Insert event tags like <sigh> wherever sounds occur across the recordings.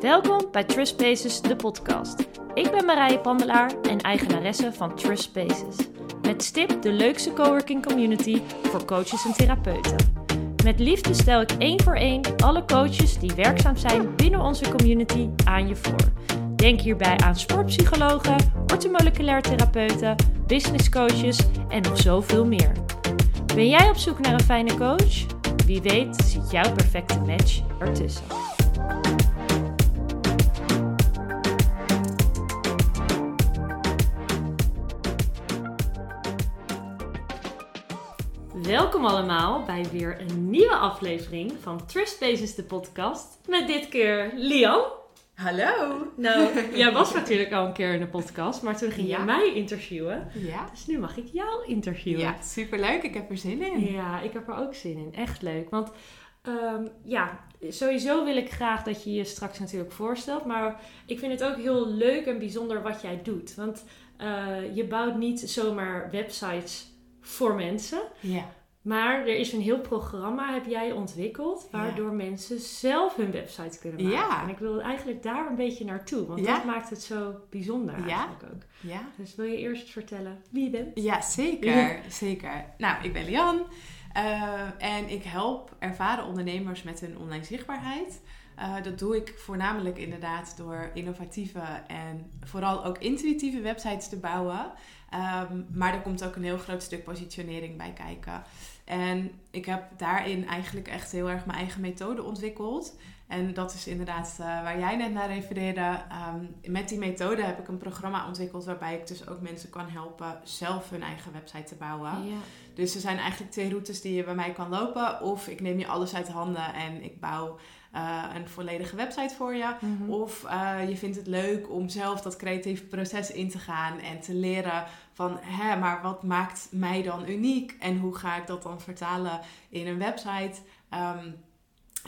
Welkom bij Trust Spaces, de podcast. Ik ben Marije Pandelaar en eigenaresse van Trust Spaces. Met stip de leukste coworking community voor coaches en therapeuten. Met liefde stel ik één voor één alle coaches die werkzaam zijn binnen onze community aan je voor. Denk hierbij aan sportpsychologen, orthomoleculair therapeuten, business coaches en nog zoveel meer. Ben jij op zoek naar een fijne coach? Wie weet zit jouw perfecte match ertussen. Welkom allemaal bij weer een nieuwe aflevering van Trust Basis, de podcast. Met dit keer Lian. Hallo! Nou, <laughs> jij was natuurlijk al een keer in de podcast, maar toen ging Ja. je mij interviewen. Ja. Dus nu mag ik jou interviewen. Ja, superleuk. Ik heb er zin in. Ja, ik heb er ook zin in. Echt leuk. Want ehm, ja, sowieso wil ik graag dat je je straks natuurlijk voorstelt. Maar ik vind het ook heel leuk en bijzonder wat jij doet. Want eh, je bouwt niet zomaar websites voor mensen. Ja. Maar er is een heel programma, heb jij ontwikkeld, waardoor mensen zelf hun website kunnen maken. Ja. En ik wil eigenlijk daar een beetje naartoe, want Ja. dat maakt het zo bijzonder Ja. eigenlijk ook. Ja. Dus wil je eerst vertellen wie je bent? Ja, zeker. <laughs> Zeker. Nou, ik ben Lian. eh, en ik help ervaren ondernemers met hun online zichtbaarheid. Eh, dat doe ik voornamelijk inderdaad door innovatieve en vooral ook intuïtieve websites te bouwen. Ehm, maar er komt ook een heel groot stuk positionering bij kijken. En ik heb daarin eigenlijk echt heel erg mijn eigen methode ontwikkeld. En dat is inderdaad eh, waar jij net naar refereerde. Ehm, met die methode heb ik een programma ontwikkeld waarbij ik dus ook mensen kan helpen zelf hun eigen website te bouwen. Ja. Dus er zijn eigenlijk twee routes die je bij mij kan lopen. Of ik neem je alles uit handen en ik bouw eh, een volledige website voor je. Mhm. Of eh, je vindt het leuk om zelf dat creatieve proces in te gaan en te leren van, hè, maar wat maakt mij dan uniek en hoe ga ik dat dan vertalen in een website? Ehm,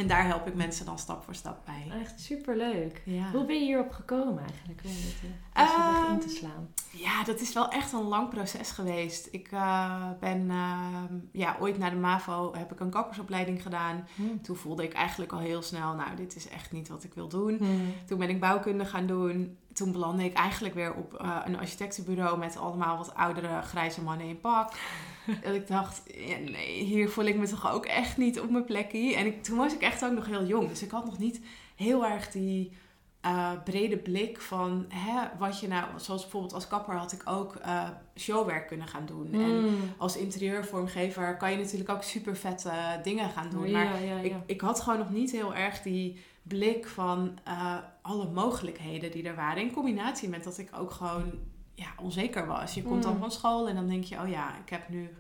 en daar help ik mensen dan stap voor stap bij. Echt superleuk. Ja. Hoe ben je hierop gekomen eigenlijk? Om dit deze weg in te slaan? Ja, dat is wel echt een lang proces geweest. Ik eh, ben ehm, ja, ooit na de MAVO heb ik een kappersopleiding gedaan. Toen voelde ik eigenlijk al heel snel, nou, dit is echt niet wat ik wil doen. Toen ben ik bouwkunde gaan doen. Toen belandde ik eigenlijk weer op eh, een architectenbureau met allemaal wat oudere grijze mannen in pak. <laughs> en ik dacht, ja, nee, hier voel ik me toch ook echt niet op mijn plekje. En ik, toen was ik echt ook nog heel jong. Dus ik had nog niet heel erg die eh, brede blik van hè, wat je nou, zoals bijvoorbeeld als kapper had ik ook eh, showwerk kunnen gaan doen. En Mm. als interieurvormgever kan je natuurlijk ook super vette dingen gaan doen. Ja, Maar ja. ik, ik had gewoon nog niet heel erg die blik van eh, alle mogelijkheden die er waren. In combinatie met dat ik ook gewoon ja, onzeker was. Je komt dan Mm. van school en dan denk je, oh ja, ik heb nu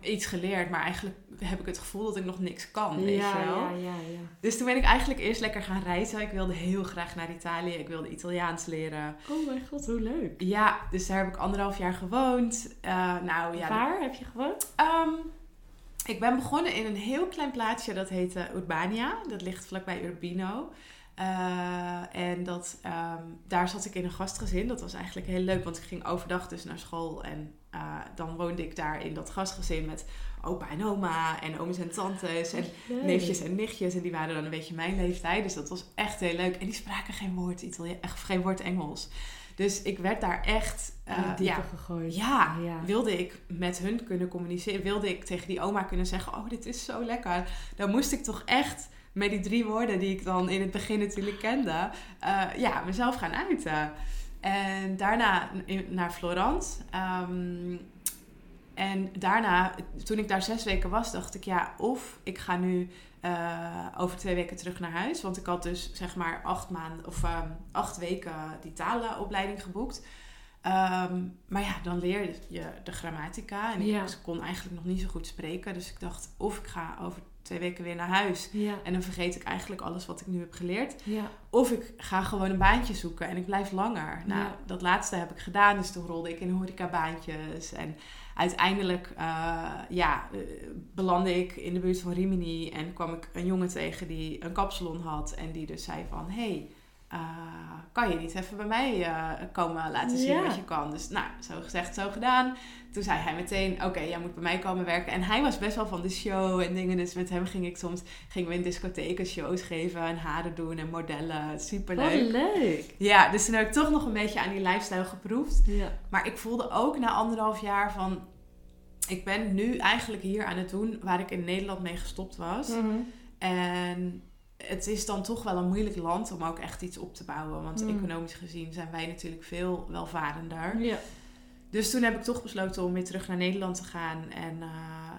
iets geleerd. Maar eigenlijk heb ik het gevoel dat ik nog niks kan, weet ja, je wel. ja, ja, ja. Dus toen ben ik eigenlijk eerst lekker gaan reizen. Ik wilde heel graag naar Italië. Ik wilde Italiaans leren. Oh mijn god, hoe leuk. Ja, dus daar heb ik anderhalf jaar gewoond. Eh, nou ja, Waar heb je gewoond? Ehm, ik ben begonnen in een heel klein plaatsje dat heette Urbania. Dat ligt vlakbij Urbino. Eh, en dat, ehm, daar zat ik in een gastgezin. Dat was eigenlijk heel leuk, want ik ging overdag dus naar school. En eh, dan woonde ik daar in dat gastgezin met opa en oma en ooms en tantes en Leuk. neefjes en nichtjes. En die waren dan een beetje mijn leeftijd. Dus dat was echt heel leuk. En die spraken geen woord Italië, echt geen woord Engels. Dus ik werd daar echt... diepe ja, gegooid. ja, Ja. wilde ik met hun kunnen communiceren. Wilde ik tegen die oma kunnen zeggen: Oh, dit is zo lekker. Dan moest ik toch echt met die drie woorden die ik dan in het begin natuurlijk kende, eh, ja, mezelf gaan uiten. En daarna naar Florence. Ehm, en daarna, toen ik daar zes weken was, dacht ik: Ja, of ik ga nu eh, over twee weken terug naar huis. Want ik had dus zeg maar acht maanden of ehm, acht weken die talenopleiding geboekt. Ehm, maar ja, dan leer je de grammatica. En ik kon eigenlijk nog niet zo goed spreken. Dus ik dacht, of ik ga over twee weken weer naar huis. Ja, En dan vergeet ik eigenlijk alles wat ik nu heb geleerd. ja. Of ik ga gewoon een baantje zoeken en ik blijf langer. Nou, dat laatste heb ik gedaan. Dus toen rolde ik in horecabaantjes. En uiteindelijk eh, ja, eh, belandde ik in de buurt van Rimini. En kwam ik een jongen tegen die een kapsalon had. En die dus zei van... Hey, kan je niet even bij mij komen laten zien wat je kan? Dus nou, zo gezegd, zo gedaan. Toen zei hij meteen, oké, jij moet bij mij komen werken. En hij was best wel van de show en dingen. Dus met hem ging ik soms, gingen we in discotheken shows geven en haren doen en modellen. Superleuk. Wat leuk. Ja, dus toen heb ik toch nog een beetje aan die lifestyle geproefd. Ja. Maar ik voelde ook na anderhalf jaar van, ik ben nu eigenlijk hier aan het doen waar ik in Nederland mee gestopt was. Mhm. En het is dan toch wel een moeilijk land om ook echt iets op te bouwen. Want Mm. economisch gezien zijn wij natuurlijk veel welvarender. Ja. Dus toen heb ik toch besloten om weer terug naar Nederland te gaan. En eh,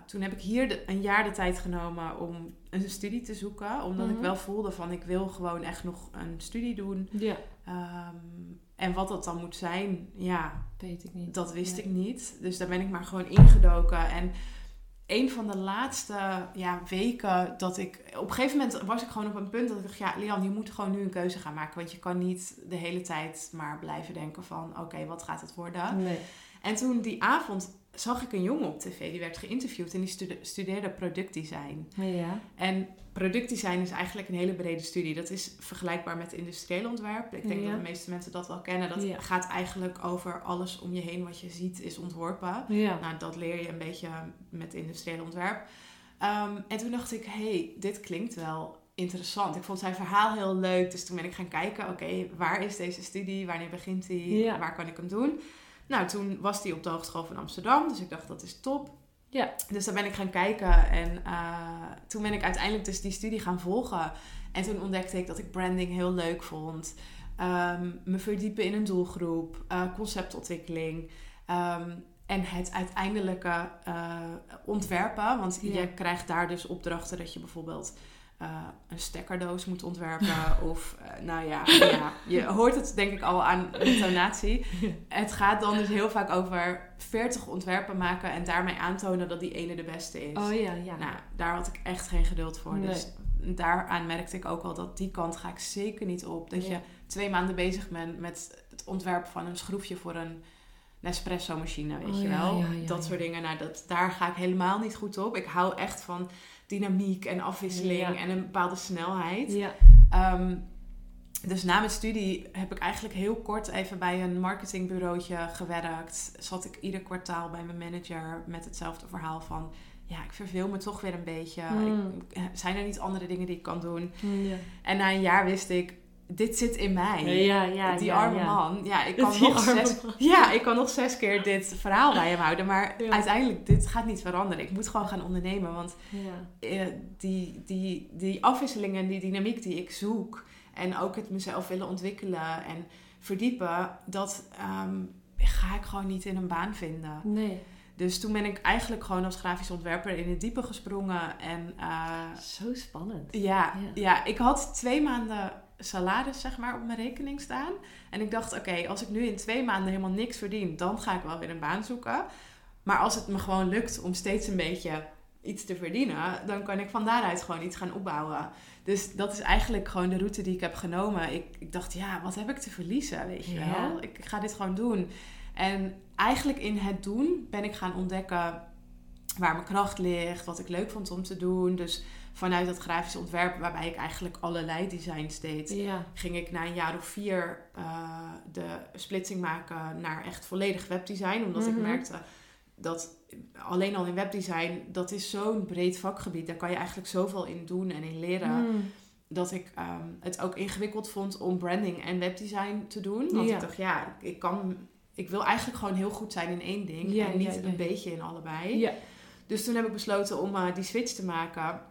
toen heb ik hier de- een jaar de tijd genomen om een studie te zoeken. Omdat ik wel voelde van ik wil gewoon echt nog een studie doen. Ja. Ehm, en wat dat dan moet zijn, ja, Weet ik niet. dat wist ik niet. Dus daar ben ik maar gewoon ingedoken. En een van de laatste ja, weken dat ik... Op een gegeven moment was ik gewoon op een punt dat ik dacht... Ja, Lian, je moet gewoon nu een keuze gaan maken. Want je kan niet de hele tijd maar blijven denken van... Oké, wat gaat het worden? Nee. En toen die avond zag ik een jongen op tv. Die werd geïnterviewd en die stude- studeerde productdesign. Ja. En productdesign is eigenlijk een hele brede studie. Dat is vergelijkbaar met industrieel ontwerp. Ik denk Ja. dat de meeste mensen dat wel kennen. Dat Ja. gaat eigenlijk over alles om je heen wat je ziet is ontworpen. Ja. Nou, dat leer je een beetje met industrieel ontwerp. Ehm, en toen dacht ik, hey, dit klinkt wel interessant. Ik vond zijn verhaal heel leuk. Dus toen ben ik gaan kijken, oké, waar is deze studie? Wanneer begint die? Ja. Waar kan ik hem doen? Nou, toen was die op de Hogeschool van Amsterdam. Dus ik dacht, dat is top. Ja. Dus daar ben ik gaan kijken. En eh, toen ben ik uiteindelijk dus die studie gaan volgen. En toen ontdekte ik dat ik branding heel leuk vond. Ehm, me verdiepen in een doelgroep. eh, conceptontwikkeling. ehm, en het uiteindelijke eh, ontwerpen. Want Ja. je krijgt daar dus opdrachten dat je bijvoorbeeld... eh, een stekkerdoos moet ontwerpen. <laughs> of, eh, nou ja, ja, je hoort het denk ik al aan de tonatie. <laughs> Het gaat dan dus heel vaak over 40 ontwerpen maken en daarmee aantonen dat die ene de beste is. Oh ja, ja. Nou, daar had ik echt geen geduld voor. Nee. Dus daaraan merkte ik ook al dat die kant ga ik zeker niet op. Dat je twee maanden bezig bent met het ontwerpen van een schroefje voor een Nespresso machine, weet Oh je wel. ja, ja, dat soort dingen. Nou, dat, daar ga ik helemaal niet goed op. Ik hou echt van dynamiek en afwisseling Ja. en een bepaalde snelheid. Ja. Ehm, dus na mijn studie heb ik eigenlijk heel kort even bij een marketingbureautje gewerkt. Zat ik ieder kwartaal bij mijn manager met hetzelfde verhaal van... Ja, ik verveel me toch weer een beetje. Hmm. Ik, zijn er niet andere dingen die ik kan doen? Ja. En na een jaar wist ik, dit zit in mij. Ja, ja, die ja, arme man. Ja ik, <laughs> kan Die nog arme zes, man. ja, ik kan nog zes keer dit verhaal bij hem houden. Maar uiteindelijk, dit gaat niet veranderen. Ik moet gewoon gaan ondernemen. Want Ja. eh, die, die, die afwisseling en die dynamiek die ik zoek. En ook het mezelf willen ontwikkelen en verdiepen. Dat ehm, ga ik gewoon niet in een baan vinden. Nee. Dus toen ben ik eigenlijk gewoon als grafisch ontwerper in het diepe gesprongen. En eh, Zo spannend. ja, Ja. ja. ik had twee maanden salaris zeg maar op mijn rekening staan. En ik dacht, oké, als ik nu in twee maanden helemaal niks verdien, dan ga ik wel weer een baan zoeken. Maar als het me gewoon lukt om steeds een beetje iets te verdienen, dan kan ik van daaruit gewoon iets gaan opbouwen. Dus dat is eigenlijk gewoon de route die ik heb genomen. Ik, ik dacht, ja, wat heb ik te verliezen, weet je Ja. wel? Ik, ik ga dit gewoon doen. En eigenlijk in het doen ben ik gaan ontdekken waar mijn kracht ligt, wat ik leuk vond om te doen. Dus vanuit dat grafisch ontwerp, waarbij ik eigenlijk allerlei designs deed, Ja. ging ik na een jaar of vier eh, de splitsing maken naar echt volledig webdesign. Omdat Mhm. ik merkte dat alleen al in webdesign, dat is zo'n breed vakgebied. Daar kan je eigenlijk zoveel in doen en in leren. Hmm. Dat ik ehm, het ook ingewikkeld vond om branding en webdesign te doen. Want Ja. ik dacht, ja, ik kan... Ik wil eigenlijk gewoon heel goed zijn in één ding. Ja, en niet een beetje in allebei. Ja. Dus toen heb ik besloten om eh, die switch te maken.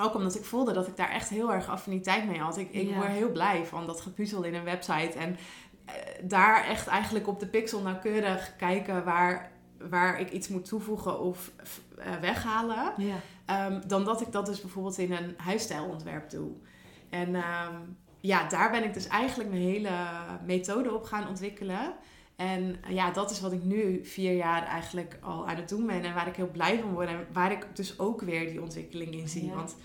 Ook omdat ik voelde dat ik daar echt heel erg affiniteit mee had. Ik, ik Ja. word heel blij van dat gepuzzel in een website. En eh, daar echt eigenlijk op de pixel nauwkeurig kijken waar, waar ik iets moet toevoegen of eh, weghalen. Ja. Ehm, dan dat ik dat dus bijvoorbeeld in een huisstijlontwerp doe. En ehm, ja, daar ben ik dus eigenlijk mijn hele methode op gaan ontwikkelen. En eh, ja, dat is wat ik nu vier jaar eigenlijk al aan het doen ben. En waar ik heel blij van word. En waar ik dus ook weer die ontwikkeling in zie. Ja. Want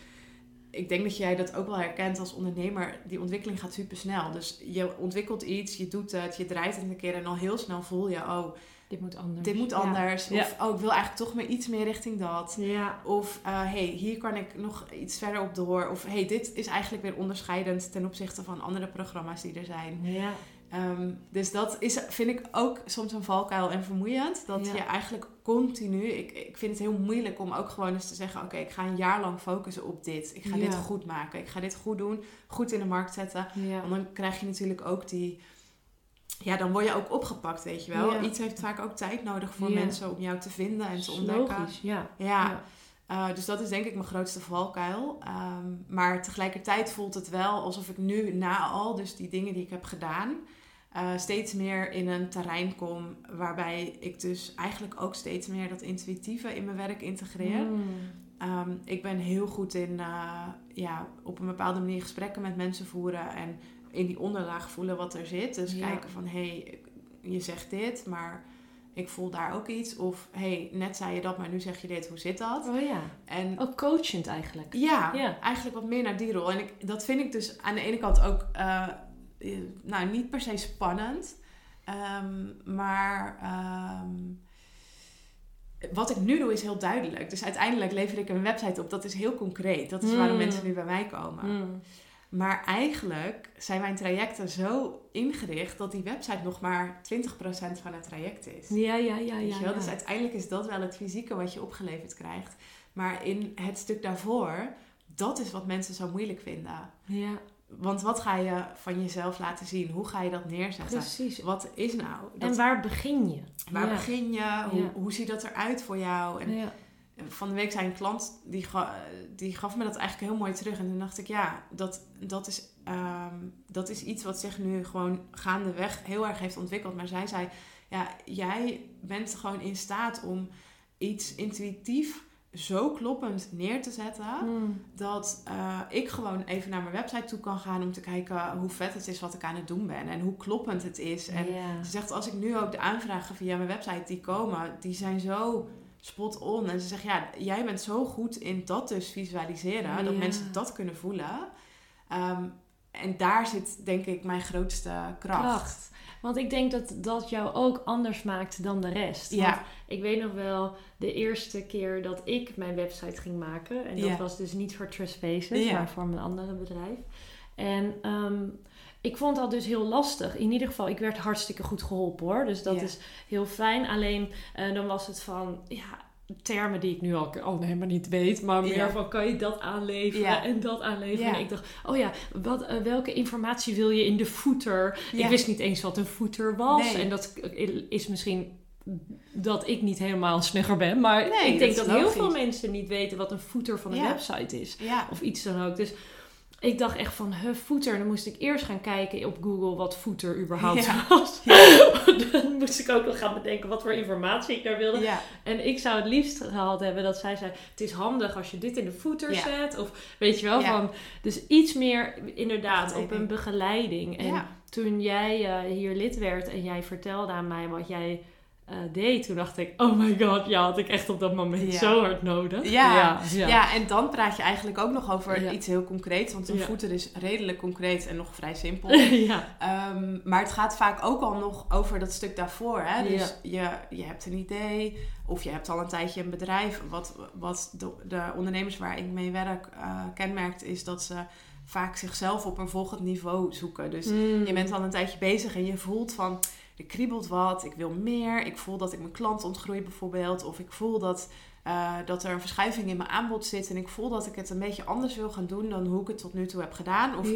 ik denk dat jij dat ook wel herkent als ondernemer. Die ontwikkeling gaat super snel. Dus je ontwikkelt iets, je doet het, je draait het een keer. En al heel snel voel je, oh, dit moet anders. Dit moet anders. Ja. Of oh, ik wil eigenlijk toch maar iets meer richting dat. Ja. Of uh, hey, hier kan ik nog iets verder op door. Of hey, dit is eigenlijk weer onderscheidend ten opzichte van andere programma's die er zijn. Ja. Um, dus dat is, vind ik ook soms een valkuil en vermoeiend. Dat ja. je eigenlijk continu... Ik, ik vind het heel moeilijk om ook gewoon eens te zeggen... Oké, ik ga een jaar lang focussen op dit. Ik ga ja. dit goed maken. Ik ga dit goed doen. Goed in de markt zetten. Ja. Want dan krijg je natuurlijk ook die... Ja, dan word je ook opgepakt, weet je wel. Iets heeft vaak ook tijd nodig voor mensen om jou te vinden en te ontdekken. Logisch, ja. ja. Uh, dus dat is denk ik mijn grootste valkuil. Um, maar tegelijkertijd voelt het wel alsof ik nu na al dus die dingen die ik heb gedaan... Uh, steeds meer in een terrein kom waarbij ik dus eigenlijk ook steeds meer dat intuïtieve in mijn werk integreer. Mm. Um, ik ben heel goed in uh, ja, op een bepaalde manier gesprekken met mensen voeren en in die onderlaag voelen wat er zit. Dus Ja. kijken van hé, hey, je zegt dit, maar ik voel daar ook iets. Of hé, hey, net zei je dat, maar nu zeg je dit, hoe zit dat? Oh ja. En Ook coachend eigenlijk. ja, Ja. eigenlijk wat meer naar die rol. En ik, dat vind ik dus aan de ene kant ook, uh, nou niet per se spannend, um, maar um, wat ik nu doe is heel duidelijk. Dus uiteindelijk lever ik een website op, dat is heel concreet. Dat is waarom Mm. mensen nu bij mij komen. Mm. Maar eigenlijk zijn mijn trajecten zo ingericht dat die website nog maar 20% van het traject is. Ja, ja, ja, ja. Dus uiteindelijk is dat wel het fysieke wat je opgeleverd krijgt. Maar in het stuk daarvoor, dat is wat mensen zo moeilijk vinden. ja, Want wat ga je van jezelf laten zien? Hoe ga je dat neerzetten? precies. Wat is nou? Dat, En waar begin je? waar ja. begin je? Hoe, Ja. hoe ziet dat eruit voor jou? En Ja. van de week zei een klant, die, ga, die gaf me dat eigenlijk heel mooi terug. En toen dacht ik, ja, dat, dat, is, um, dat is iets wat zich nu gewoon gaandeweg heel erg heeft ontwikkeld. Maar zij zei, ja, jij bent gewoon in staat om iets intuïtief zo kloppend neer te zetten... Mm. dat uh, ik gewoon even naar mijn website toe kan gaan... om te kijken hoe vet het is wat ik aan het doen ben. En hoe kloppend het is. En ze zegt, als ik nu ook de aanvragen via mijn website die komen... die zijn zo spot on. En ze zegt, ja, jij bent zo goed in dat dus visualiseren. Dat mensen dat kunnen voelen. Um, en daar zit denk ik mijn grootste kracht. kracht. Want ik denk dat dat jou ook anders maakt dan de rest. Ja. Want ik weet nog wel de eerste keer dat ik mijn website ging maken. En dat Ja. was dus niet voor Trust Faces, Ja. maar voor mijn andere bedrijf. En um, ik vond dat dus heel lastig. In ieder geval, ik werd hartstikke goed geholpen hoor. Dus dat Ja. is heel fijn. Alleen uh, dan was het van, ja, termen die ik nu al, al helemaal niet weet. Maar meer Ja. van, kan je dat aanleveren Ja. en dat aanleveren? Ja. En ik dacht, oh ja, wat, uh, welke informatie wil je in de footer? Ik wist niet eens wat een footer was. Nee. En dat is misschien dat ik niet helemaal snugger ben. Maar Nee, ik denk dat heel veel mensen niet weten wat een footer van een website is. Of iets dan ook. Dus ik dacht echt van, huh, footer. Dan moest ik eerst gaan kijken op Google wat footer überhaupt Ja. was. Ja. <laughs> dan moest ik ook nog gaan bedenken wat voor informatie ik daar wilde. Ja. En ik zou het liefst gehad hebben dat zij zei: Het is handig als je dit in de footer Ja. zet. Of weet je wel, van. Dus iets meer inderdaad op een Begeleiding. En toen jij uh, hier lid werd en jij vertelde aan mij wat jij uh, deed, toen dacht ik: Oh my god, ja, had ik echt op dat moment Ja. zo hard nodig. Ja. ja, Ja. ja. en dan praat je eigenlijk ook nog over iets heel concreets. Want een Ja. voeter is redelijk concreet en nog vrij simpel. <laughs> ja. Um, maar het gaat vaak ook al nog over dat stuk daarvoor. Hè? Dus je, je hebt een idee of je hebt al een tijdje een bedrijf. Wat, wat de, de ondernemers waar ik mee werk uh, kenmerkt is dat ze vaak zichzelf op een volgend niveau zoeken. Dus Mm. je bent al een tijdje bezig en je voelt van... Er kriebelt wat, ik wil meer. Ik voel dat ik mijn klant ontgroei bijvoorbeeld. Of ik voel dat, uh, dat er een verschuiving in mijn aanbod zit. En ik voel dat ik het een beetje anders wil gaan doen dan hoe ik het tot nu toe heb gedaan. Of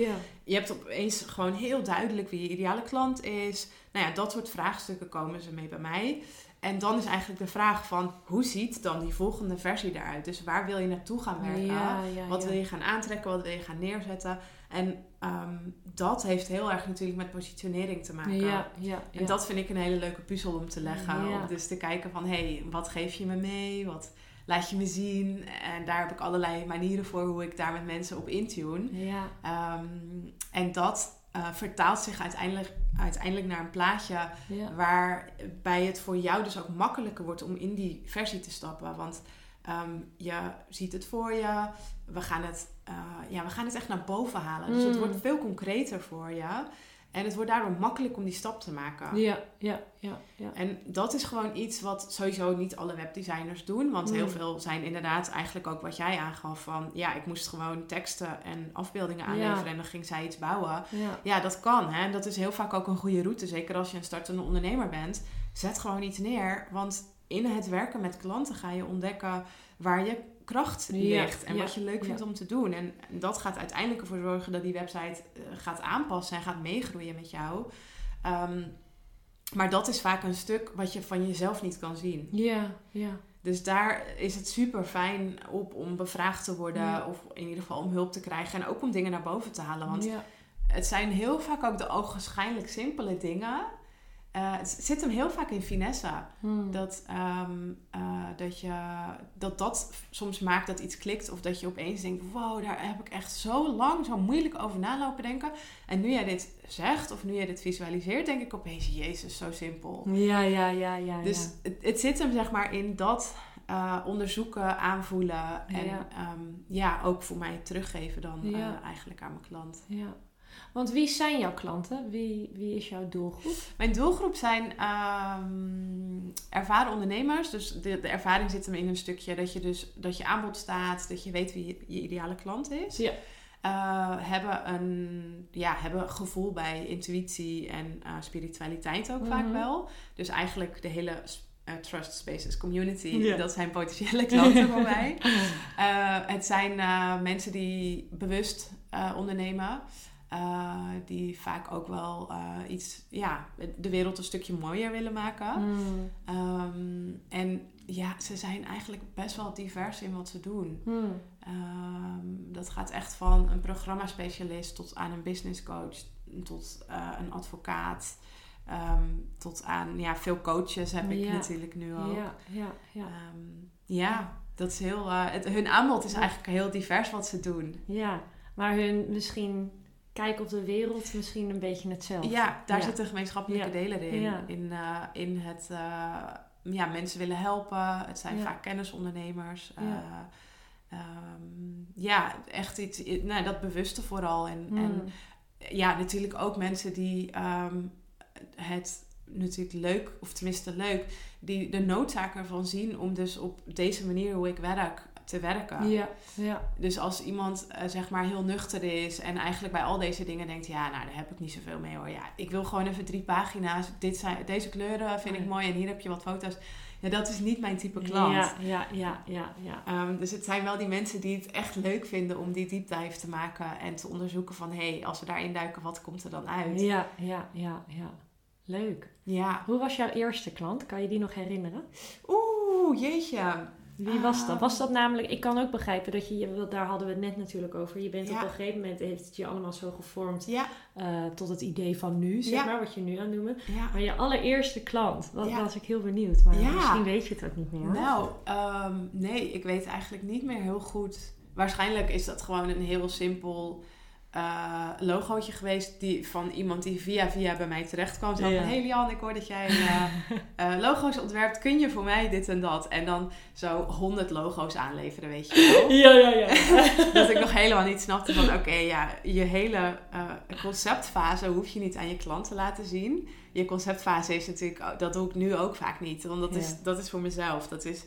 je hebt opeens gewoon heel duidelijk wie je ideale klant is. Nou ja, dat soort vraagstukken komen ze mee bij mij. En dan is eigenlijk de vraag van hoe ziet dan die volgende versie eruit? Dus waar wil je naartoe gaan werken? Ja, ja, wat ja. wil je gaan aantrekken? Wat wil je gaan neerzetten? En um, dat heeft heel erg natuurlijk met positionering te maken. Ja, ja, En dat vind ik een hele leuke puzzel om te leggen. Om dus te kijken van, hé, hey, wat geef je me mee? Wat laat je me zien? En daar heb ik allerlei manieren voor hoe ik daar met mensen op intune. Ja. Um, en dat uh, vertaalt zich uiteindelijk, uiteindelijk naar een plaatje waarbij het voor jou dus ook makkelijker wordt om in die versie te stappen. Want um, je ziet het voor je. We gaan het, uh, ja, we gaan het echt naar boven halen. Dus Mm. het wordt veel concreter voor je. En het wordt daardoor makkelijk om die stap te maken. Ja, ja, ja. ja. En dat is gewoon iets wat sowieso niet alle webdesigners doen. Want heel Mm. veel zijn inderdaad eigenlijk ook wat jij aangaf van... Ja, ik moest gewoon teksten en afbeeldingen aanleveren Ja. en dan ging zij iets bouwen. ja. Ja, dat kan. Hè? En dat is heel vaak ook een goede route. Zeker als je een startende ondernemer bent. Zet gewoon iets neer. Want in het werken met klanten ga je ontdekken waar je kracht Ja, ligt. En ja, wat je leuk ja. vindt om te doen. En dat gaat uiteindelijk ervoor zorgen dat die website eh, gaat aanpassen en gaat meegroeien met jou. Ehm, maar dat is vaak een stuk wat je van jezelf niet kan zien. Ja, ja. Dus daar is het super fijn op om bevraagd te worden. Of in ieder geval om hulp te krijgen. En ook om dingen naar boven te halen. Want het zijn heel vaak ook de ogenschijnlijk simpele dingen. Eh, het zit hem heel vaak in finesse. Hmm. Dat, ehm, eh, dat, je, dat dat soms maakt dat iets klikt. Of dat je opeens denkt, wow, daar heb ik echt zo lang, zo moeilijk over nalopen denken. En nu jij dit zegt, of nu jij dit visualiseert, denk ik opeens, jezus, zo simpel. Ja, ja, ja, ja. Dus ja. het, het zit hem zeg maar in dat eh, onderzoeken, aanvoelen. En Ja. ja. ja, ook voor mij teruggeven dan Ja. eigenlijk aan mijn klant. ja. Want wie zijn jouw klanten? Wie, wie is jouw doelgroep? Mijn doelgroep zijn ehm, ervaren ondernemers. Dus de, de ervaring zit hem in een stukje dat je dus dat je aanbod staat, dat je weet wie je, je ideale klant is. Ja. Eh, hebben een ja, hebben gevoel bij intuïtie en eh, spiritualiteit ook vaak Mhm. wel. Dus eigenlijk de hele eh, Trust Spaces community, dat zijn potentiële klanten voor mij. <laughs> Het zijn mensen die bewust ondernemen. Eh, die vaak ook wel eh, iets, ja, de wereld een stukje mooier willen maken. Hmm. Ehm, en ja, ze zijn eigenlijk best wel divers in wat ze doen. Hmm. Ehm, dat gaat echt van een programma-specialist tot aan een business coach, tot eh, een advocaat, ehm, tot aan ja, veel coaches heb ik Ja. natuurlijk nu ook. Ja, ja, ja. Ja, dat is heel. het, hun aanbod is eigenlijk heel divers wat ze doen. Ja, maar hun misschien kijk op de wereld misschien een beetje hetzelfde. Ja, daar Ja. zitten gemeenschappelijke Ja. delen in. Ja. In, eh, in het eh, ja, mensen willen helpen. Het zijn vaak kennisondernemers. Ja. Ja. ja, echt iets, nou, dat bewuste vooral. En, Hmm. en ja, natuurlijk ook mensen die ehm, het natuurlijk leuk, of tenminste leuk, die de noodzaak ervan zien om dus op deze manier hoe ik werk te werken. Ja, ja. Dus als iemand eh, zeg maar heel nuchter is en eigenlijk bij al deze dingen denkt, ja, nou daar heb ik niet zoveel mee hoor. Ja, ik wil gewoon even drie pagina's. Dit zijn, deze kleuren vind ik mooi en hier heb je wat foto's. Ja, dat is niet mijn type klant. Ja, ja, ja, ja, ja. Ehm, dus het zijn wel die mensen die het echt leuk vinden om die deep dive te maken en te onderzoeken van, hé, hey, als we daarin duiken, wat komt er dan uit? Ja, ja, ja, ja. Leuk. Ja. Hoe was jouw eerste klant? Kan je die nog herinneren? Oeh, jeetje. Wie was dat? Ah. Was dat namelijk... Ik kan ook begrijpen dat je... Daar hadden we het net natuurlijk over. Je bent Ja. op een gegeven moment... Heeft het je allemaal zo gevormd... Ja, eh, tot het idee van nu, zeg Ja. maar. Wat je nu aan het noemen. ja. Maar je allereerste klant. Dat was ik heel benieuwd. Maar Ja. misschien weet je het ook niet meer. Nou, ehm, nee, ik weet eigenlijk niet meer heel goed. Waarschijnlijk is dat gewoon een heel simpel eh, logootje geweest die, van iemand die via via bij mij terecht kwam. Zo Ja. van, hey Lian, ik hoor dat jij eh, <laughs> eh, logo's ontwerpt. Kun je voor mij dit en dat? En dan zo honderd logo's aanleveren, weet je wel. <laughs> Ja, ja, ja. <laughs> dat ik nog helemaal niet snapte van, oké, ja, je hele conceptfase hoef je niet aan je klant te laten zien. Je conceptfase is natuurlijk, oh, dat doe ik nu ook vaak niet. Want dat, Ja. is, dat is voor mezelf. Dat is,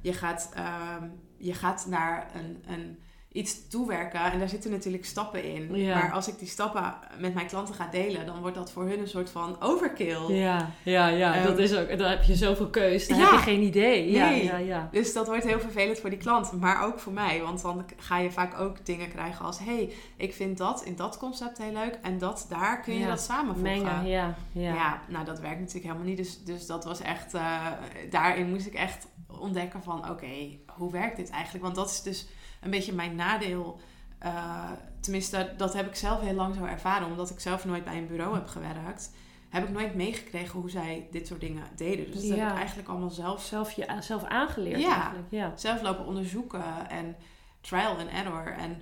je gaat, ehm, je gaat naar een, een, iets toewerken en daar zitten natuurlijk stappen in. Ja. Maar als ik die stappen met mijn klanten ga delen, dan wordt dat voor hun een soort van overkill. Ja, ja, ja. Ehm, dat is ook, dan heb je zoveel keus. Dan ja. heb je geen idee. Ja, Nee. ja, ja. Dus dat wordt heel vervelend voor die klant, maar ook voor mij. Want dan ga je vaak ook dingen krijgen als... hey, ik vind dat in dat concept heel leuk en dat daar kun je dat samenvoegen. Mengen, ja. Ja. Ja. nou dat werkt natuurlijk helemaal niet. Dus, dus dat was echt... eh, daarin moest ik echt ontdekken van... oké, hoe werkt dit eigenlijk? Want dat is dus een beetje mijn nadeel... eh, tenminste, dat heb ik zelf heel lang zo ervaren. Omdat ik zelf nooit bij een bureau heb gewerkt... heb ik nooit meegekregen hoe zij dit soort dingen deden. Dus dat heb ik eigenlijk allemaal zelf Zelf, je, zelf aangeleerd Ja. eigenlijk. Ja. zelf lopen onderzoeken en trial and error. En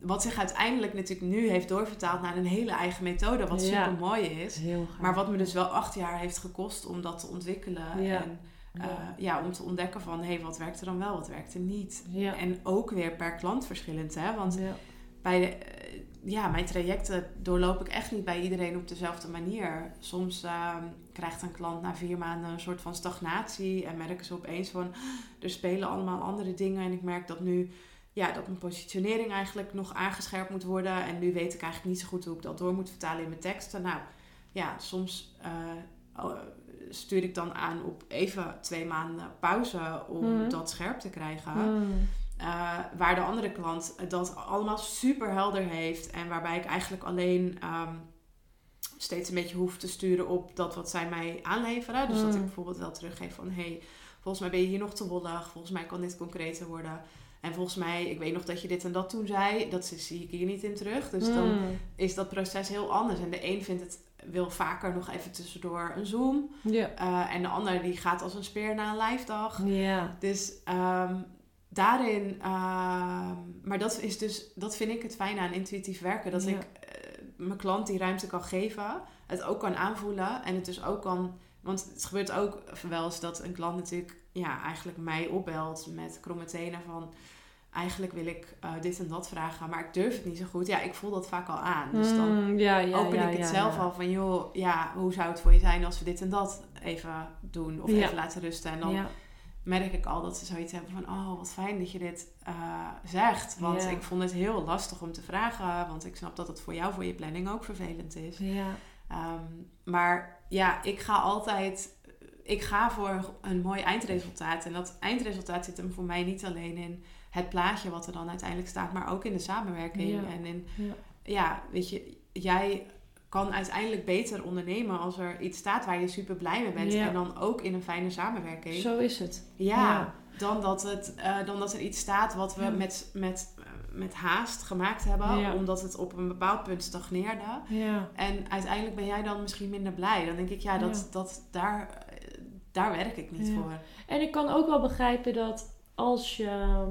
wat zich uiteindelijk natuurlijk nu heeft doorvertaald naar een hele eigen methode, wat Ja. super mooi is. Maar wat me dus wel acht jaar heeft gekost om dat te ontwikkelen. En eh, ja, om te ontdekken van hé, hey, wat werkt er dan wel, wat werkt er niet. ja. En ook weer per klant verschillend, hè? Want ja. bij de, eh, ja, mijn trajecten doorloop ik echt niet bij iedereen op dezelfde manier. Soms ehm, krijgt een klant na vier maanden een soort van stagnatie en merken ze opeens van er spelen allemaal andere dingen en ik merk dat nu ja, dat mijn positionering eigenlijk nog aangescherpt moet worden en nu weet ik eigenlijk niet zo goed hoe ik dat door moet vertalen in mijn teksten. Nou ja, soms uh, stuur ik dan aan op even twee maanden pauze om hmm. dat scherp te krijgen. Hmm. Uh, waar de andere klant dat allemaal super helder heeft. En waarbij ik eigenlijk alleen um, steeds een beetje hoef te sturen op dat wat zij mij aanleveren. Dus dat ik hmm. bijvoorbeeld wel teruggeef van hey, volgens mij ben je hier nog te wollig. Volgens mij kan dit concreter worden. En volgens mij, ik weet nog dat je dit en dat toen zei. Dat zie ik hier niet in terug. Dus dan is dat proces heel anders. En de een vindt het wil vaker nog even tussendoor een Zoom. Ja. Uh, en de ander die gaat als een speer naar een live dag. Ja. Dus um, daarin, uh, maar dat is dus, dat vind ik het fijne aan intuïtief werken. Dat ik uh, mijn klant die ruimte kan geven, het ook kan aanvoelen en het dus ook kan. Want het gebeurt ook wel eens dat een klant natuurlijk ja, eigenlijk mij opbelt met kromme tenen van eigenlijk wil ik uh, dit en dat vragen, maar ik durf het niet zo goed. Ja, ik voel dat vaak al aan. Dus dan mm, ja, ja, open ik het zelf al van, joh, ja, hoe zou het voor je zijn als we dit en dat even doen of even laten rusten. En dan merk ik al dat ze zoiets hebben van, oh, wat fijn dat je dit uh, zegt. Want ik vond het heel lastig om te vragen, want ik snap dat het voor jou, voor je planning ook vervelend is. Ja. Um, maar ja, ik ga altijd ik ga voor een mooi eindresultaat. En dat eindresultaat zit hem voor mij niet alleen in het plaatje wat er dan uiteindelijk staat, maar ook in de samenwerking. En in, ja. ja, weet je, jij kan uiteindelijk beter ondernemen als er iets staat waar je super blij mee bent. En dan ook in een fijne samenwerking. Zo is het. Ja, Dan, dat het, uh, dan dat er iets staat wat we met, met, met haast gemaakt hebben. Omdat het op een bepaald punt stagneerde. En uiteindelijk ben jij dan misschien minder blij. Dan denk ik, ja, dat, dat, daar, daar werk ik niet voor. En ik kan ook wel begrijpen dat als je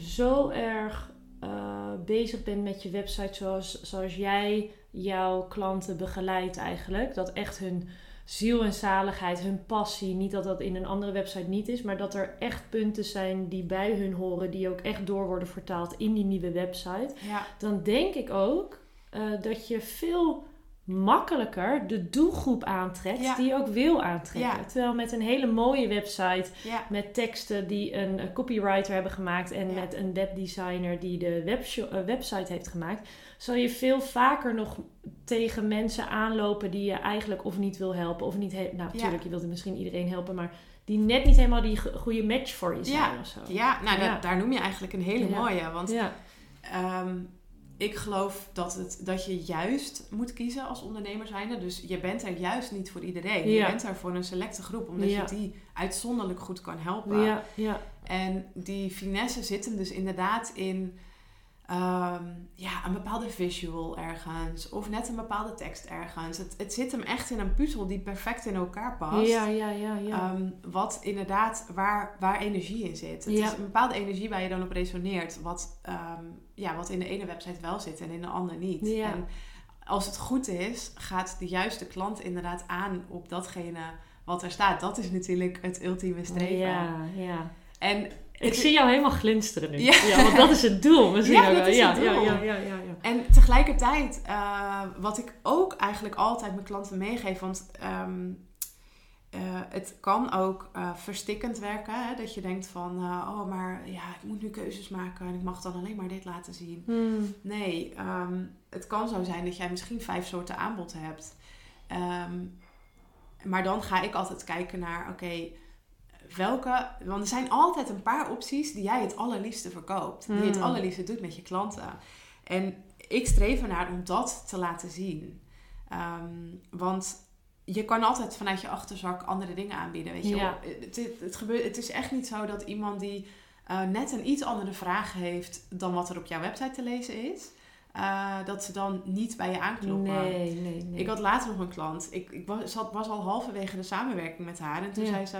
zo erg uh, bezig bent met je website zoals, zoals jij jouw klanten begeleidt eigenlijk. Dat echt hun ziel en zaligheid, hun passie, niet dat dat in een andere website niet is, maar dat er echt punten zijn die bij hun horen, die ook echt door worden vertaald in die nieuwe website. Ja. Dan denk ik ook uh, dat je veel makkelijker de doelgroep aantrekt die je ook wil aantrekken. Terwijl met een hele mooie website met teksten die een, copywriter hebben gemaakt en met een webdesigner die de uh, website heeft gemaakt, zal je veel vaker nog tegen mensen aanlopen die je eigenlijk of niet wil helpen of niet. Nou, natuurlijk, je wilt misschien iedereen helpen, maar die net niet helemaal die goede match voor je zijn of zo. Ja, nou, daar noem je eigenlijk een hele mooie. Want um, ik geloof dat, het, dat je juist moet kiezen als ondernemer zijnde. Dus je bent er juist niet voor iedereen. Je bent er voor een selecte groep, omdat je die uitzonderlijk goed kan helpen. Ja. Ja. En die finesse zit hem dus inderdaad in Ehm, ja, een bepaalde visual ergens. Of net een bepaalde tekst ergens. Het, het zit hem echt in een puzzel die perfect in elkaar past. Ja, ja, ja. ja. Um, wat inderdaad, waar, waar energie in zit. Het is een bepaalde energie waar je dan op resoneert. Wat, um, ja, wat in de ene website wel zit en in de andere niet. Ja. En als het goed is, gaat de juiste klant inderdaad aan op datgene wat er staat. Dat is natuurlijk het ultieme streven. Ja, ja. En ik zie jou helemaal glinsteren nu. Ja. want dat is het doel. Misschien ja, dat is ja, het doel. Ja, ja, ja, ja, ja. En tegelijkertijd, uh, wat ik ook eigenlijk altijd mijn klanten meegeef, want um, uh, het kan ook uh, verstikkend werken. Hè? Dat je denkt van, oh, maar ja, ik moet nu keuzes maken en ik mag dan alleen maar dit laten zien. Hmm. Nee, um, het kan zo zijn dat jij misschien vijf soorten aanbod hebt. Um, maar dan ga ik altijd kijken naar, oké, okay, welke, want er zijn altijd een paar opties die jij het allerliefste verkoopt. Die je het hmm. allerliefste doet met je klanten. En ik streef ernaar om dat te laten zien. Ehm, want je kan altijd vanuit je achterzak andere dingen aanbieden. Weet je? Ja. Het, het, gebeurt, het is echt niet zo dat iemand die uh, net een iets andere vraag heeft dan wat er op jouw website te lezen is. Uh, dat ze dan niet bij je aankloppen. Nee, nee, nee. Ik had later nog een klant. Ik, ik was, was al halverwege de samenwerking met haar. En toen zei ze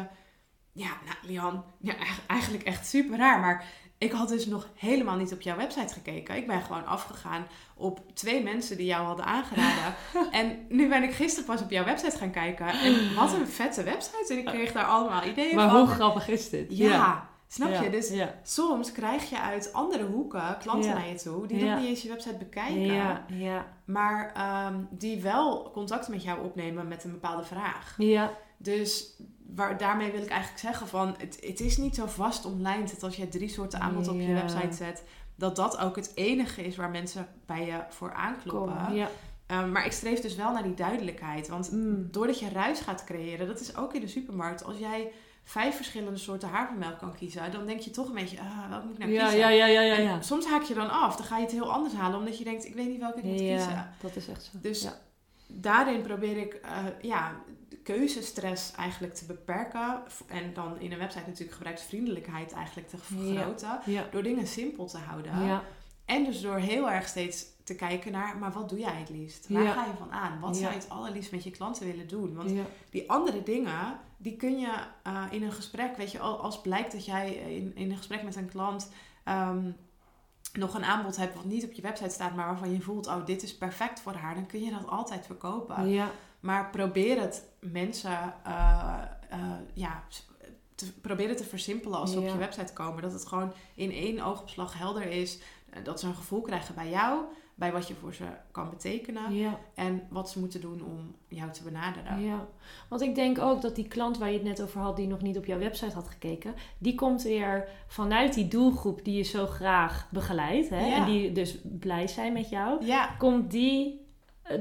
ja, nou, Lian, ja, eigenlijk echt super raar. Maar ik had dus nog helemaal niet op jouw website gekeken. Ik ben gewoon afgegaan op twee mensen die jou hadden aangeraden. <laughs> en nu ben ik gisteren pas op jouw website gaan kijken. En wat een vette website. En ik kreeg daar allemaal ideeën maar van. Maar hoe grappig is dit? Ja, Snap Ja, je? Dus soms krijg je uit andere hoeken klanten naar je toe die nog niet eens je website bekijken, Ja, ja, maar ehm, die wel contact met jou opnemen met een bepaalde vraag. ja, Dus waar, daarmee wil ik eigenlijk zeggen van het, het is niet zo vast online dat als je drie soorten aanbod op je website zet, dat dat ook het enige is waar mensen bij je voor aankloppen. kom. Ja. Ehm, maar ik streef dus wel naar die duidelijkheid. Want Mm. doordat je ruis gaat creëren, dat is ook in de supermarkt. Als jij vijf verschillende soorten havermelk kan kiezen, dan denk je toch een beetje, ah, welke moet ik nou Ja, kiezen? ja, ja, ja, ja, En ja. soms haak je dan af. Dan ga je het heel anders halen, omdat je denkt, ik weet niet welke ik moet kiezen. Ja, dat is echt zo. Dus daarin probeer ik eh, ja, keuzestress eigenlijk te beperken. En dan in een website natuurlijk gebruiksvriendelijkheid eigenlijk te vergroten. Ja, Door dingen simpel te houden. ja, En dus door heel erg steeds te kijken naar, maar wat doe jij het liefst? Waar ga je van aan? Wat zou je het allerliefst met je klanten willen doen? Want die andere dingen, die kun je eh, in een gesprek, weet je, al- als blijkt dat jij in, in een gesprek met een klant ehm, nog een aanbod hebt wat niet op je website staat, maar waarvan je voelt, oh, dit is perfect voor haar, dan kun je dat altijd verkopen. ja. Maar probeer het mensen, eh, eh, ja, te, probeer het te versimpelen als ze op je website komen. Dat het gewoon in één oogopslag helder is. eh, Dat ze een gevoel krijgen bij jou, bij wat je voor ze kan betekenen. ja. En wat ze moeten doen om jou te benaderen. Ja, want ik denk ook dat die klant waar je het net over had, die nog niet op jouw website had gekeken, die komt weer vanuit die doelgroep die je zo graag begeleidt. Hè? Ja. En die dus blij zijn met jou. Ja, Komt die,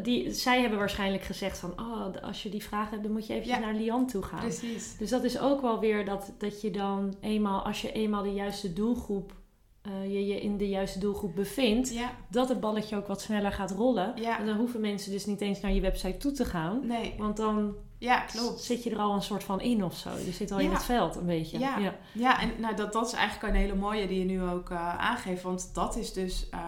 die, zij hebben waarschijnlijk gezegd van, oh, als je die vraag hebt, dan moet je eventjes Ja. naar Lian toe gaan. precies. Dus dat is ook wel weer dat, dat je dan eenmaal, als je eenmaal de juiste doelgroep, eh, je je in de juiste doelgroep bevindt, Ja, dat het balletje ook wat sneller gaat rollen. ja. En dan hoeven mensen dus niet eens naar je website toe te gaan. Nee, Want dan ja, klopt. zit je er al een soort van in of zo. Je zit al in het veld een beetje. Ja. ja. Ja, en nou, dat, dat is eigenlijk een hele mooie die je nu ook eh, aangeeft. Want dat is dus eh, eh,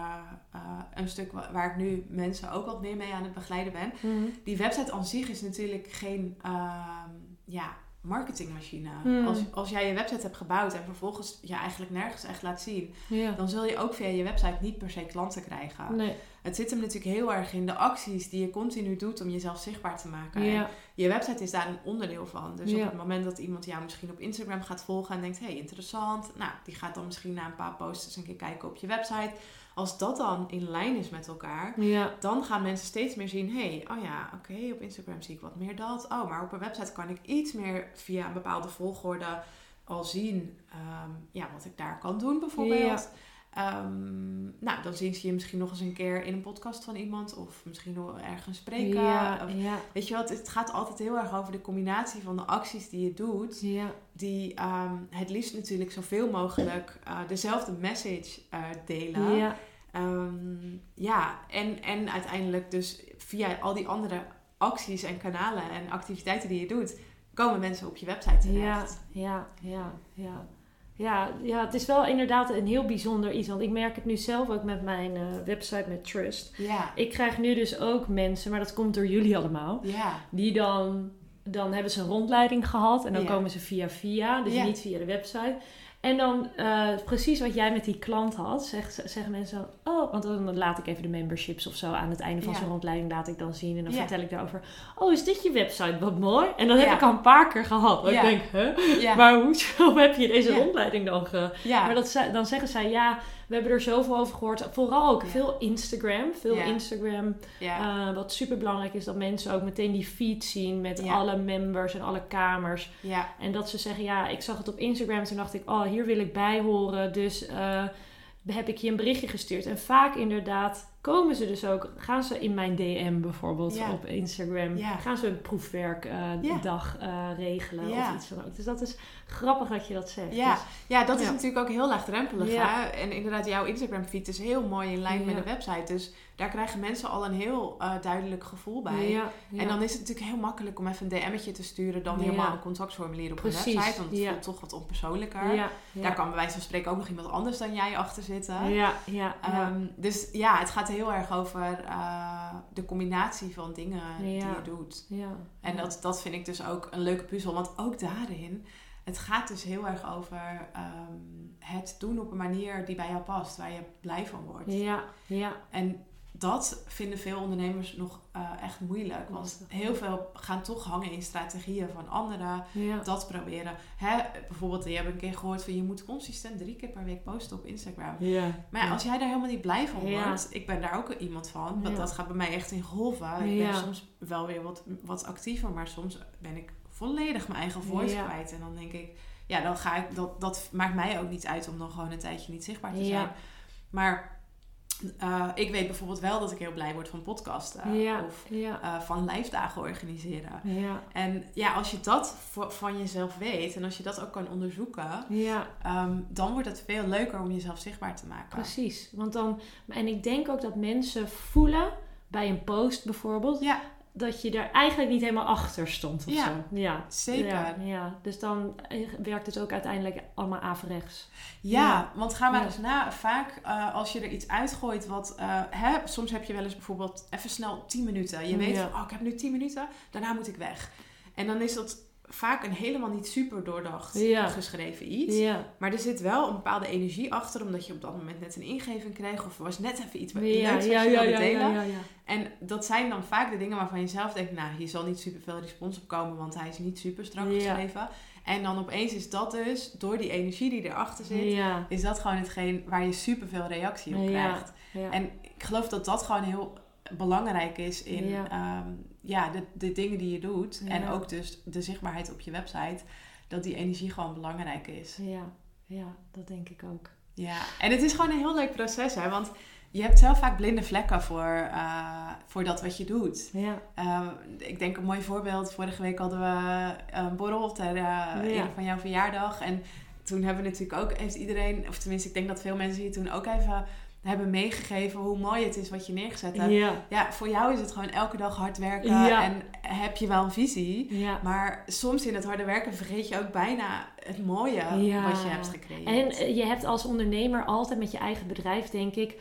een stuk wa- waar ik nu mensen ook wat meer mee aan het begeleiden ben. Mhm. Die website aan zich is natuurlijk geen ehm, ja, marketingmachine. Hmm. Als, als jij je website hebt gebouwd en vervolgens je eigenlijk nergens echt laat zien, dan zul je ook via je website niet per se klanten krijgen. Nee. Het zit hem natuurlijk heel erg in de acties die je continu doet om jezelf zichtbaar te maken. En je website is daar een onderdeel van. Dus op het moment dat iemand jou misschien op Instagram gaat volgen en denkt, hey, interessant. Nou, die gaat dan misschien na een paar posts eens een keer kijken op je website. Als dat dan in lijn is met elkaar, Ja. dan gaan mensen steeds meer zien, hey, oh ja, oké, op Instagram zie ik wat meer dat. Oh, maar op een website kan ik iets meer via een bepaalde volgorde al zien ehm, ja, wat ik daar kan doen bijvoorbeeld. Ehm, nou, dan zien ze je misschien nog eens een keer in een podcast van iemand of misschien nog ergens spreken. Ja. Of- Ja. Weet je wat, het gaat altijd heel erg over de combinatie van de acties die je doet. Ja. Die ehm, het liefst natuurlijk zoveel mogelijk eh, dezelfde message eh, delen. Ja. Ehm, ja, en, en uiteindelijk dus via al die andere acties en kanalen en activiteiten die je doet, komen mensen op je website terecht. Ja. Ja. Ja. Ja, ja, het is wel inderdaad een heel bijzonder iets. Want ik merk het nu zelf ook met mijn eh, website met Trust. Ja, Ik krijg nu dus ook mensen, maar dat komt door jullie allemaal. ja, Die dan, dan hebben ze een rondleiding gehad. En dan Ja. komen ze via via, dus Ja. niet via de website. En dan eh, precies wat jij met die klant had, zeg, zeggen mensen dan, oh, want dan laat ik even de memberships of zo aan het einde van Ja. zo'n rondleiding laat ik dan zien. En dan Ja. vertel ik daarover, oh, is dit je website? Wat mooi. En dat heb ik al een paar keer gehad. Ik denk, hè? Maar hoezo <laughs> heb je deze rondleiding dan ge... Maar dat, dan zeggen zij, ja, we hebben er zoveel over gehoord. Vooral ook Ja. veel Instagram. Veel Ja. Instagram. ja, Uh, wat super belangrijk is dat mensen ook meteen die feed zien met alle members en alle kamers. ja, En dat ze zeggen, ja, ik zag het op Instagram. Toen dacht ik, oh, hier wil ik bij horen. Dus eh, heb ik je een berichtje gestuurd. En vaak inderdaad komen ze dus ook, gaan ze in mijn DM bijvoorbeeld Ja. op Instagram. Ja. Gaan ze een proefwerkdag Ja. regelen Ja. of iets dan ook. Dus dat is grappig dat je dat zegt. Ja. Dus, Ja, dat is natuurlijk ook heel laagdrempelig. Ja. Hè? En inderdaad, jouw Instagram feed is heel mooi in lijn met de website. Dus daar krijgen mensen al een heel eh, duidelijk gevoel bij. En dan is het natuurlijk heel makkelijk om even een DM'tje te sturen dan helemaal een contactformulier op Precies, een website. Want het voelt toch wat onpersoonlijker. Daar kan bij wijze van spreken ook nog iemand anders dan jij achter zitten. Ja, ja, ja. Ehm, dus ja, het gaat heel erg over eh, de combinatie van dingen die je doet. ja. En dat, dat vind ik dus ook een leuke puzzel. Want ook daarin, het gaat dus heel erg over ehm, het doen op een manier die bij jou past. Waar je blij van wordt. Ja, ja, En dat vinden veel ondernemers nog uh, echt moeilijk. Want heel veel gaan toch hangen in strategieën van anderen. Ja. Dat proberen. Hè, bijvoorbeeld, je hebt een keer gehoord van je moet consistent drie keer per week posten op Instagram. Ja. Maar ja, als jij daar helemaal niet blij van wordt, ik ben daar ook iemand van, want dat gaat bij mij echt in golven. Ik ben soms wel weer wat, wat actiever, maar soms ben ik volledig mijn eigen voice kwijt. En dan denk ik, ja, dan ga ik, dat, dat maakt mij ook niet uit om dan gewoon een tijdje niet zichtbaar te Ja. zijn. Maar eh, ik weet bijvoorbeeld wel dat ik heel blij word van podcasten ja. of ja. eh, van live dagen organiseren. ja. En ja, als je dat van jezelf weet en als je dat ook kan onderzoeken, ja. ehm, dan wordt het veel leuker om jezelf zichtbaar te maken. Precies. Want dan, en ik denk ook dat mensen voelen bij een post bijvoorbeeld, Ja, dat je daar eigenlijk niet helemaal achter stond of Ja, zo. Ja, zeker. Ja, ja. Dus dan eh, werkt het ook uiteindelijk allemaal averechts. Ja, Ja. want ga maar eens na. Vaak eh, als je er iets uitgooit wat... eh, hè, soms heb je wel eens bijvoorbeeld even snel 10 minuten. Je weet Ja. van, oh, ik heb nu 10 minuten. Daarna moet ik weg. En dan is dat vaak een helemaal niet super doordacht Ja. geschreven iets. Ja, Maar er zit wel een bepaalde energie achter. Omdat je op dat moment net een ingeving kreeg. Of er was net even iets wat ja, ja, je ja, wilde ja, delen. ja, ja. En dat zijn dan vaak de dingen waarvan je zelf denkt... Nou, hier zal niet super veel respons op komen. Want hij is niet super strak geschreven. En dan opeens is dat dus, door die energie die erachter zit is dat gewoon hetgeen waar je superveel reactie op krijgt. En ik geloof dat dat gewoon heel belangrijk is in Ja. ja. ja, de, de dingen die je doet. En ook dus de zichtbaarheid op je website. Dat die energie gewoon belangrijk is. ja, ja, dat denk ik ook. Ja, en het is gewoon een heel leuk proces, hè. Want je hebt zelf vaak blinde vlekken voor, eh, voor dat wat je doet. Ja, Eh, ik denk een mooi voorbeeld. Vorige week hadden we een borrel ter uh, ere van jouw verjaardag. En toen hebben we natuurlijk ook, heeft iedereen, of tenminste, ik denk dat veel mensen hier toen ook even hebben meegegeven hoe mooi het is wat je neergezet hebt. ja, Ja, voor jou is het gewoon elke dag hard werken Ja. en heb je wel een visie. ja. Maar soms in het harde werken vergeet je ook bijna het mooie wat je hebt gecreëerd. En eh, je hebt als ondernemer altijd met je eigen bedrijf, denk ik,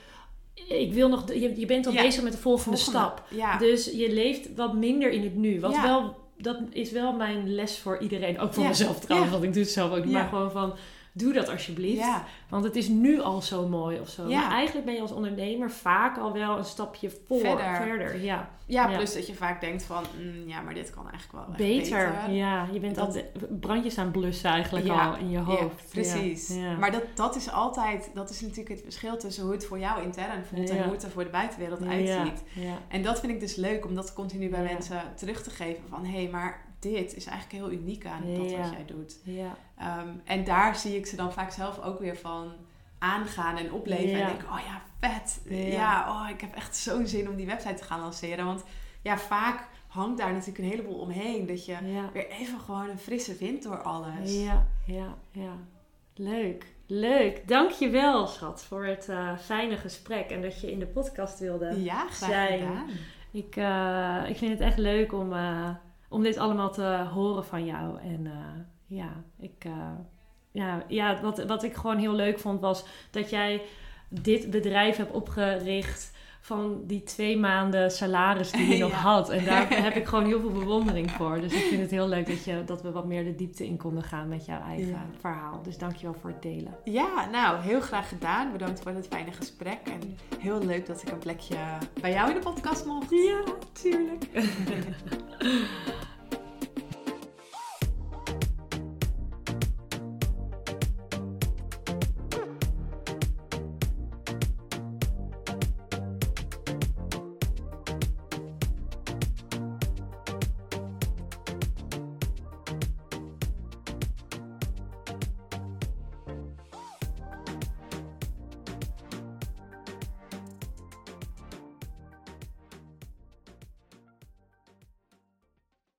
ik wil nog, je, je bent al bezig met de volgende, Volgende. stap. Ja, Dus je leeft wat minder in het nu. Wat wel, dat is wel mijn les voor iedereen. Ook voor mezelf trouwens, want ik doe het zelf ook. Maar gewoon van, doe dat alsjeblieft. ja, Want het is nu al zo mooi of zo. Ja. Maar eigenlijk ben je als ondernemer vaak al wel een stapje voor, Verder. verder. Ja. ja, Ja. plus dat je vaak denkt van, mm, ja, maar dit kan eigenlijk wel Beter. beter. Ja, je bent Dat- al de brandjes aan het blussen eigenlijk al in je hoofd. precies. Maar dat, dat is altijd, dat is natuurlijk het verschil tussen hoe het voor jou intern voelt en hoe het er voor de buitenwereld uitziet. Ja. En dat vind ik dus leuk om dat continu bij mensen terug te geven van hé, hey, maar dit is eigenlijk heel uniek aan dat wat jij doet. Ja. Ehm, en daar zie ik ze dan vaak zelf ook weer van aangaan en opleven. Ja. En denk, oh ja, vet. Ja. Ja, oh, ik heb echt zo'n zin om die website te gaan lanceren. Want ja, vaak hangt daar natuurlijk een heleboel omheen. Dat je Ja. weer even gewoon een frisse wind door alles. Ja, ja, ja. Leuk, leuk. Dankjewel, schat, voor het eh, fijne gesprek en dat je in de podcast wilde. Ja, graag Zijn. gedaan. Ik, eh, ik vind het echt leuk om, eh, om dit allemaal te horen van jou. En ja, ik, eh, ja, ja wat, wat ik gewoon heel leuk vond was dat jij dit bedrijf hebt opgericht van die twee maanden salaris die je <laughs> nog had. En daar <laughs> heb ik gewoon heel veel bewondering voor. Dus ik vind het heel leuk dat, je, dat we wat meer de diepte in konden gaan met jouw eigen Ja. verhaal. Dus dankjewel voor het delen. Ja, nou, heel graag gedaan. Bedankt voor het fijne gesprek. En heel leuk dat ik een plekje bij jou in de podcast mocht. Ja, tuurlijk. <laughs>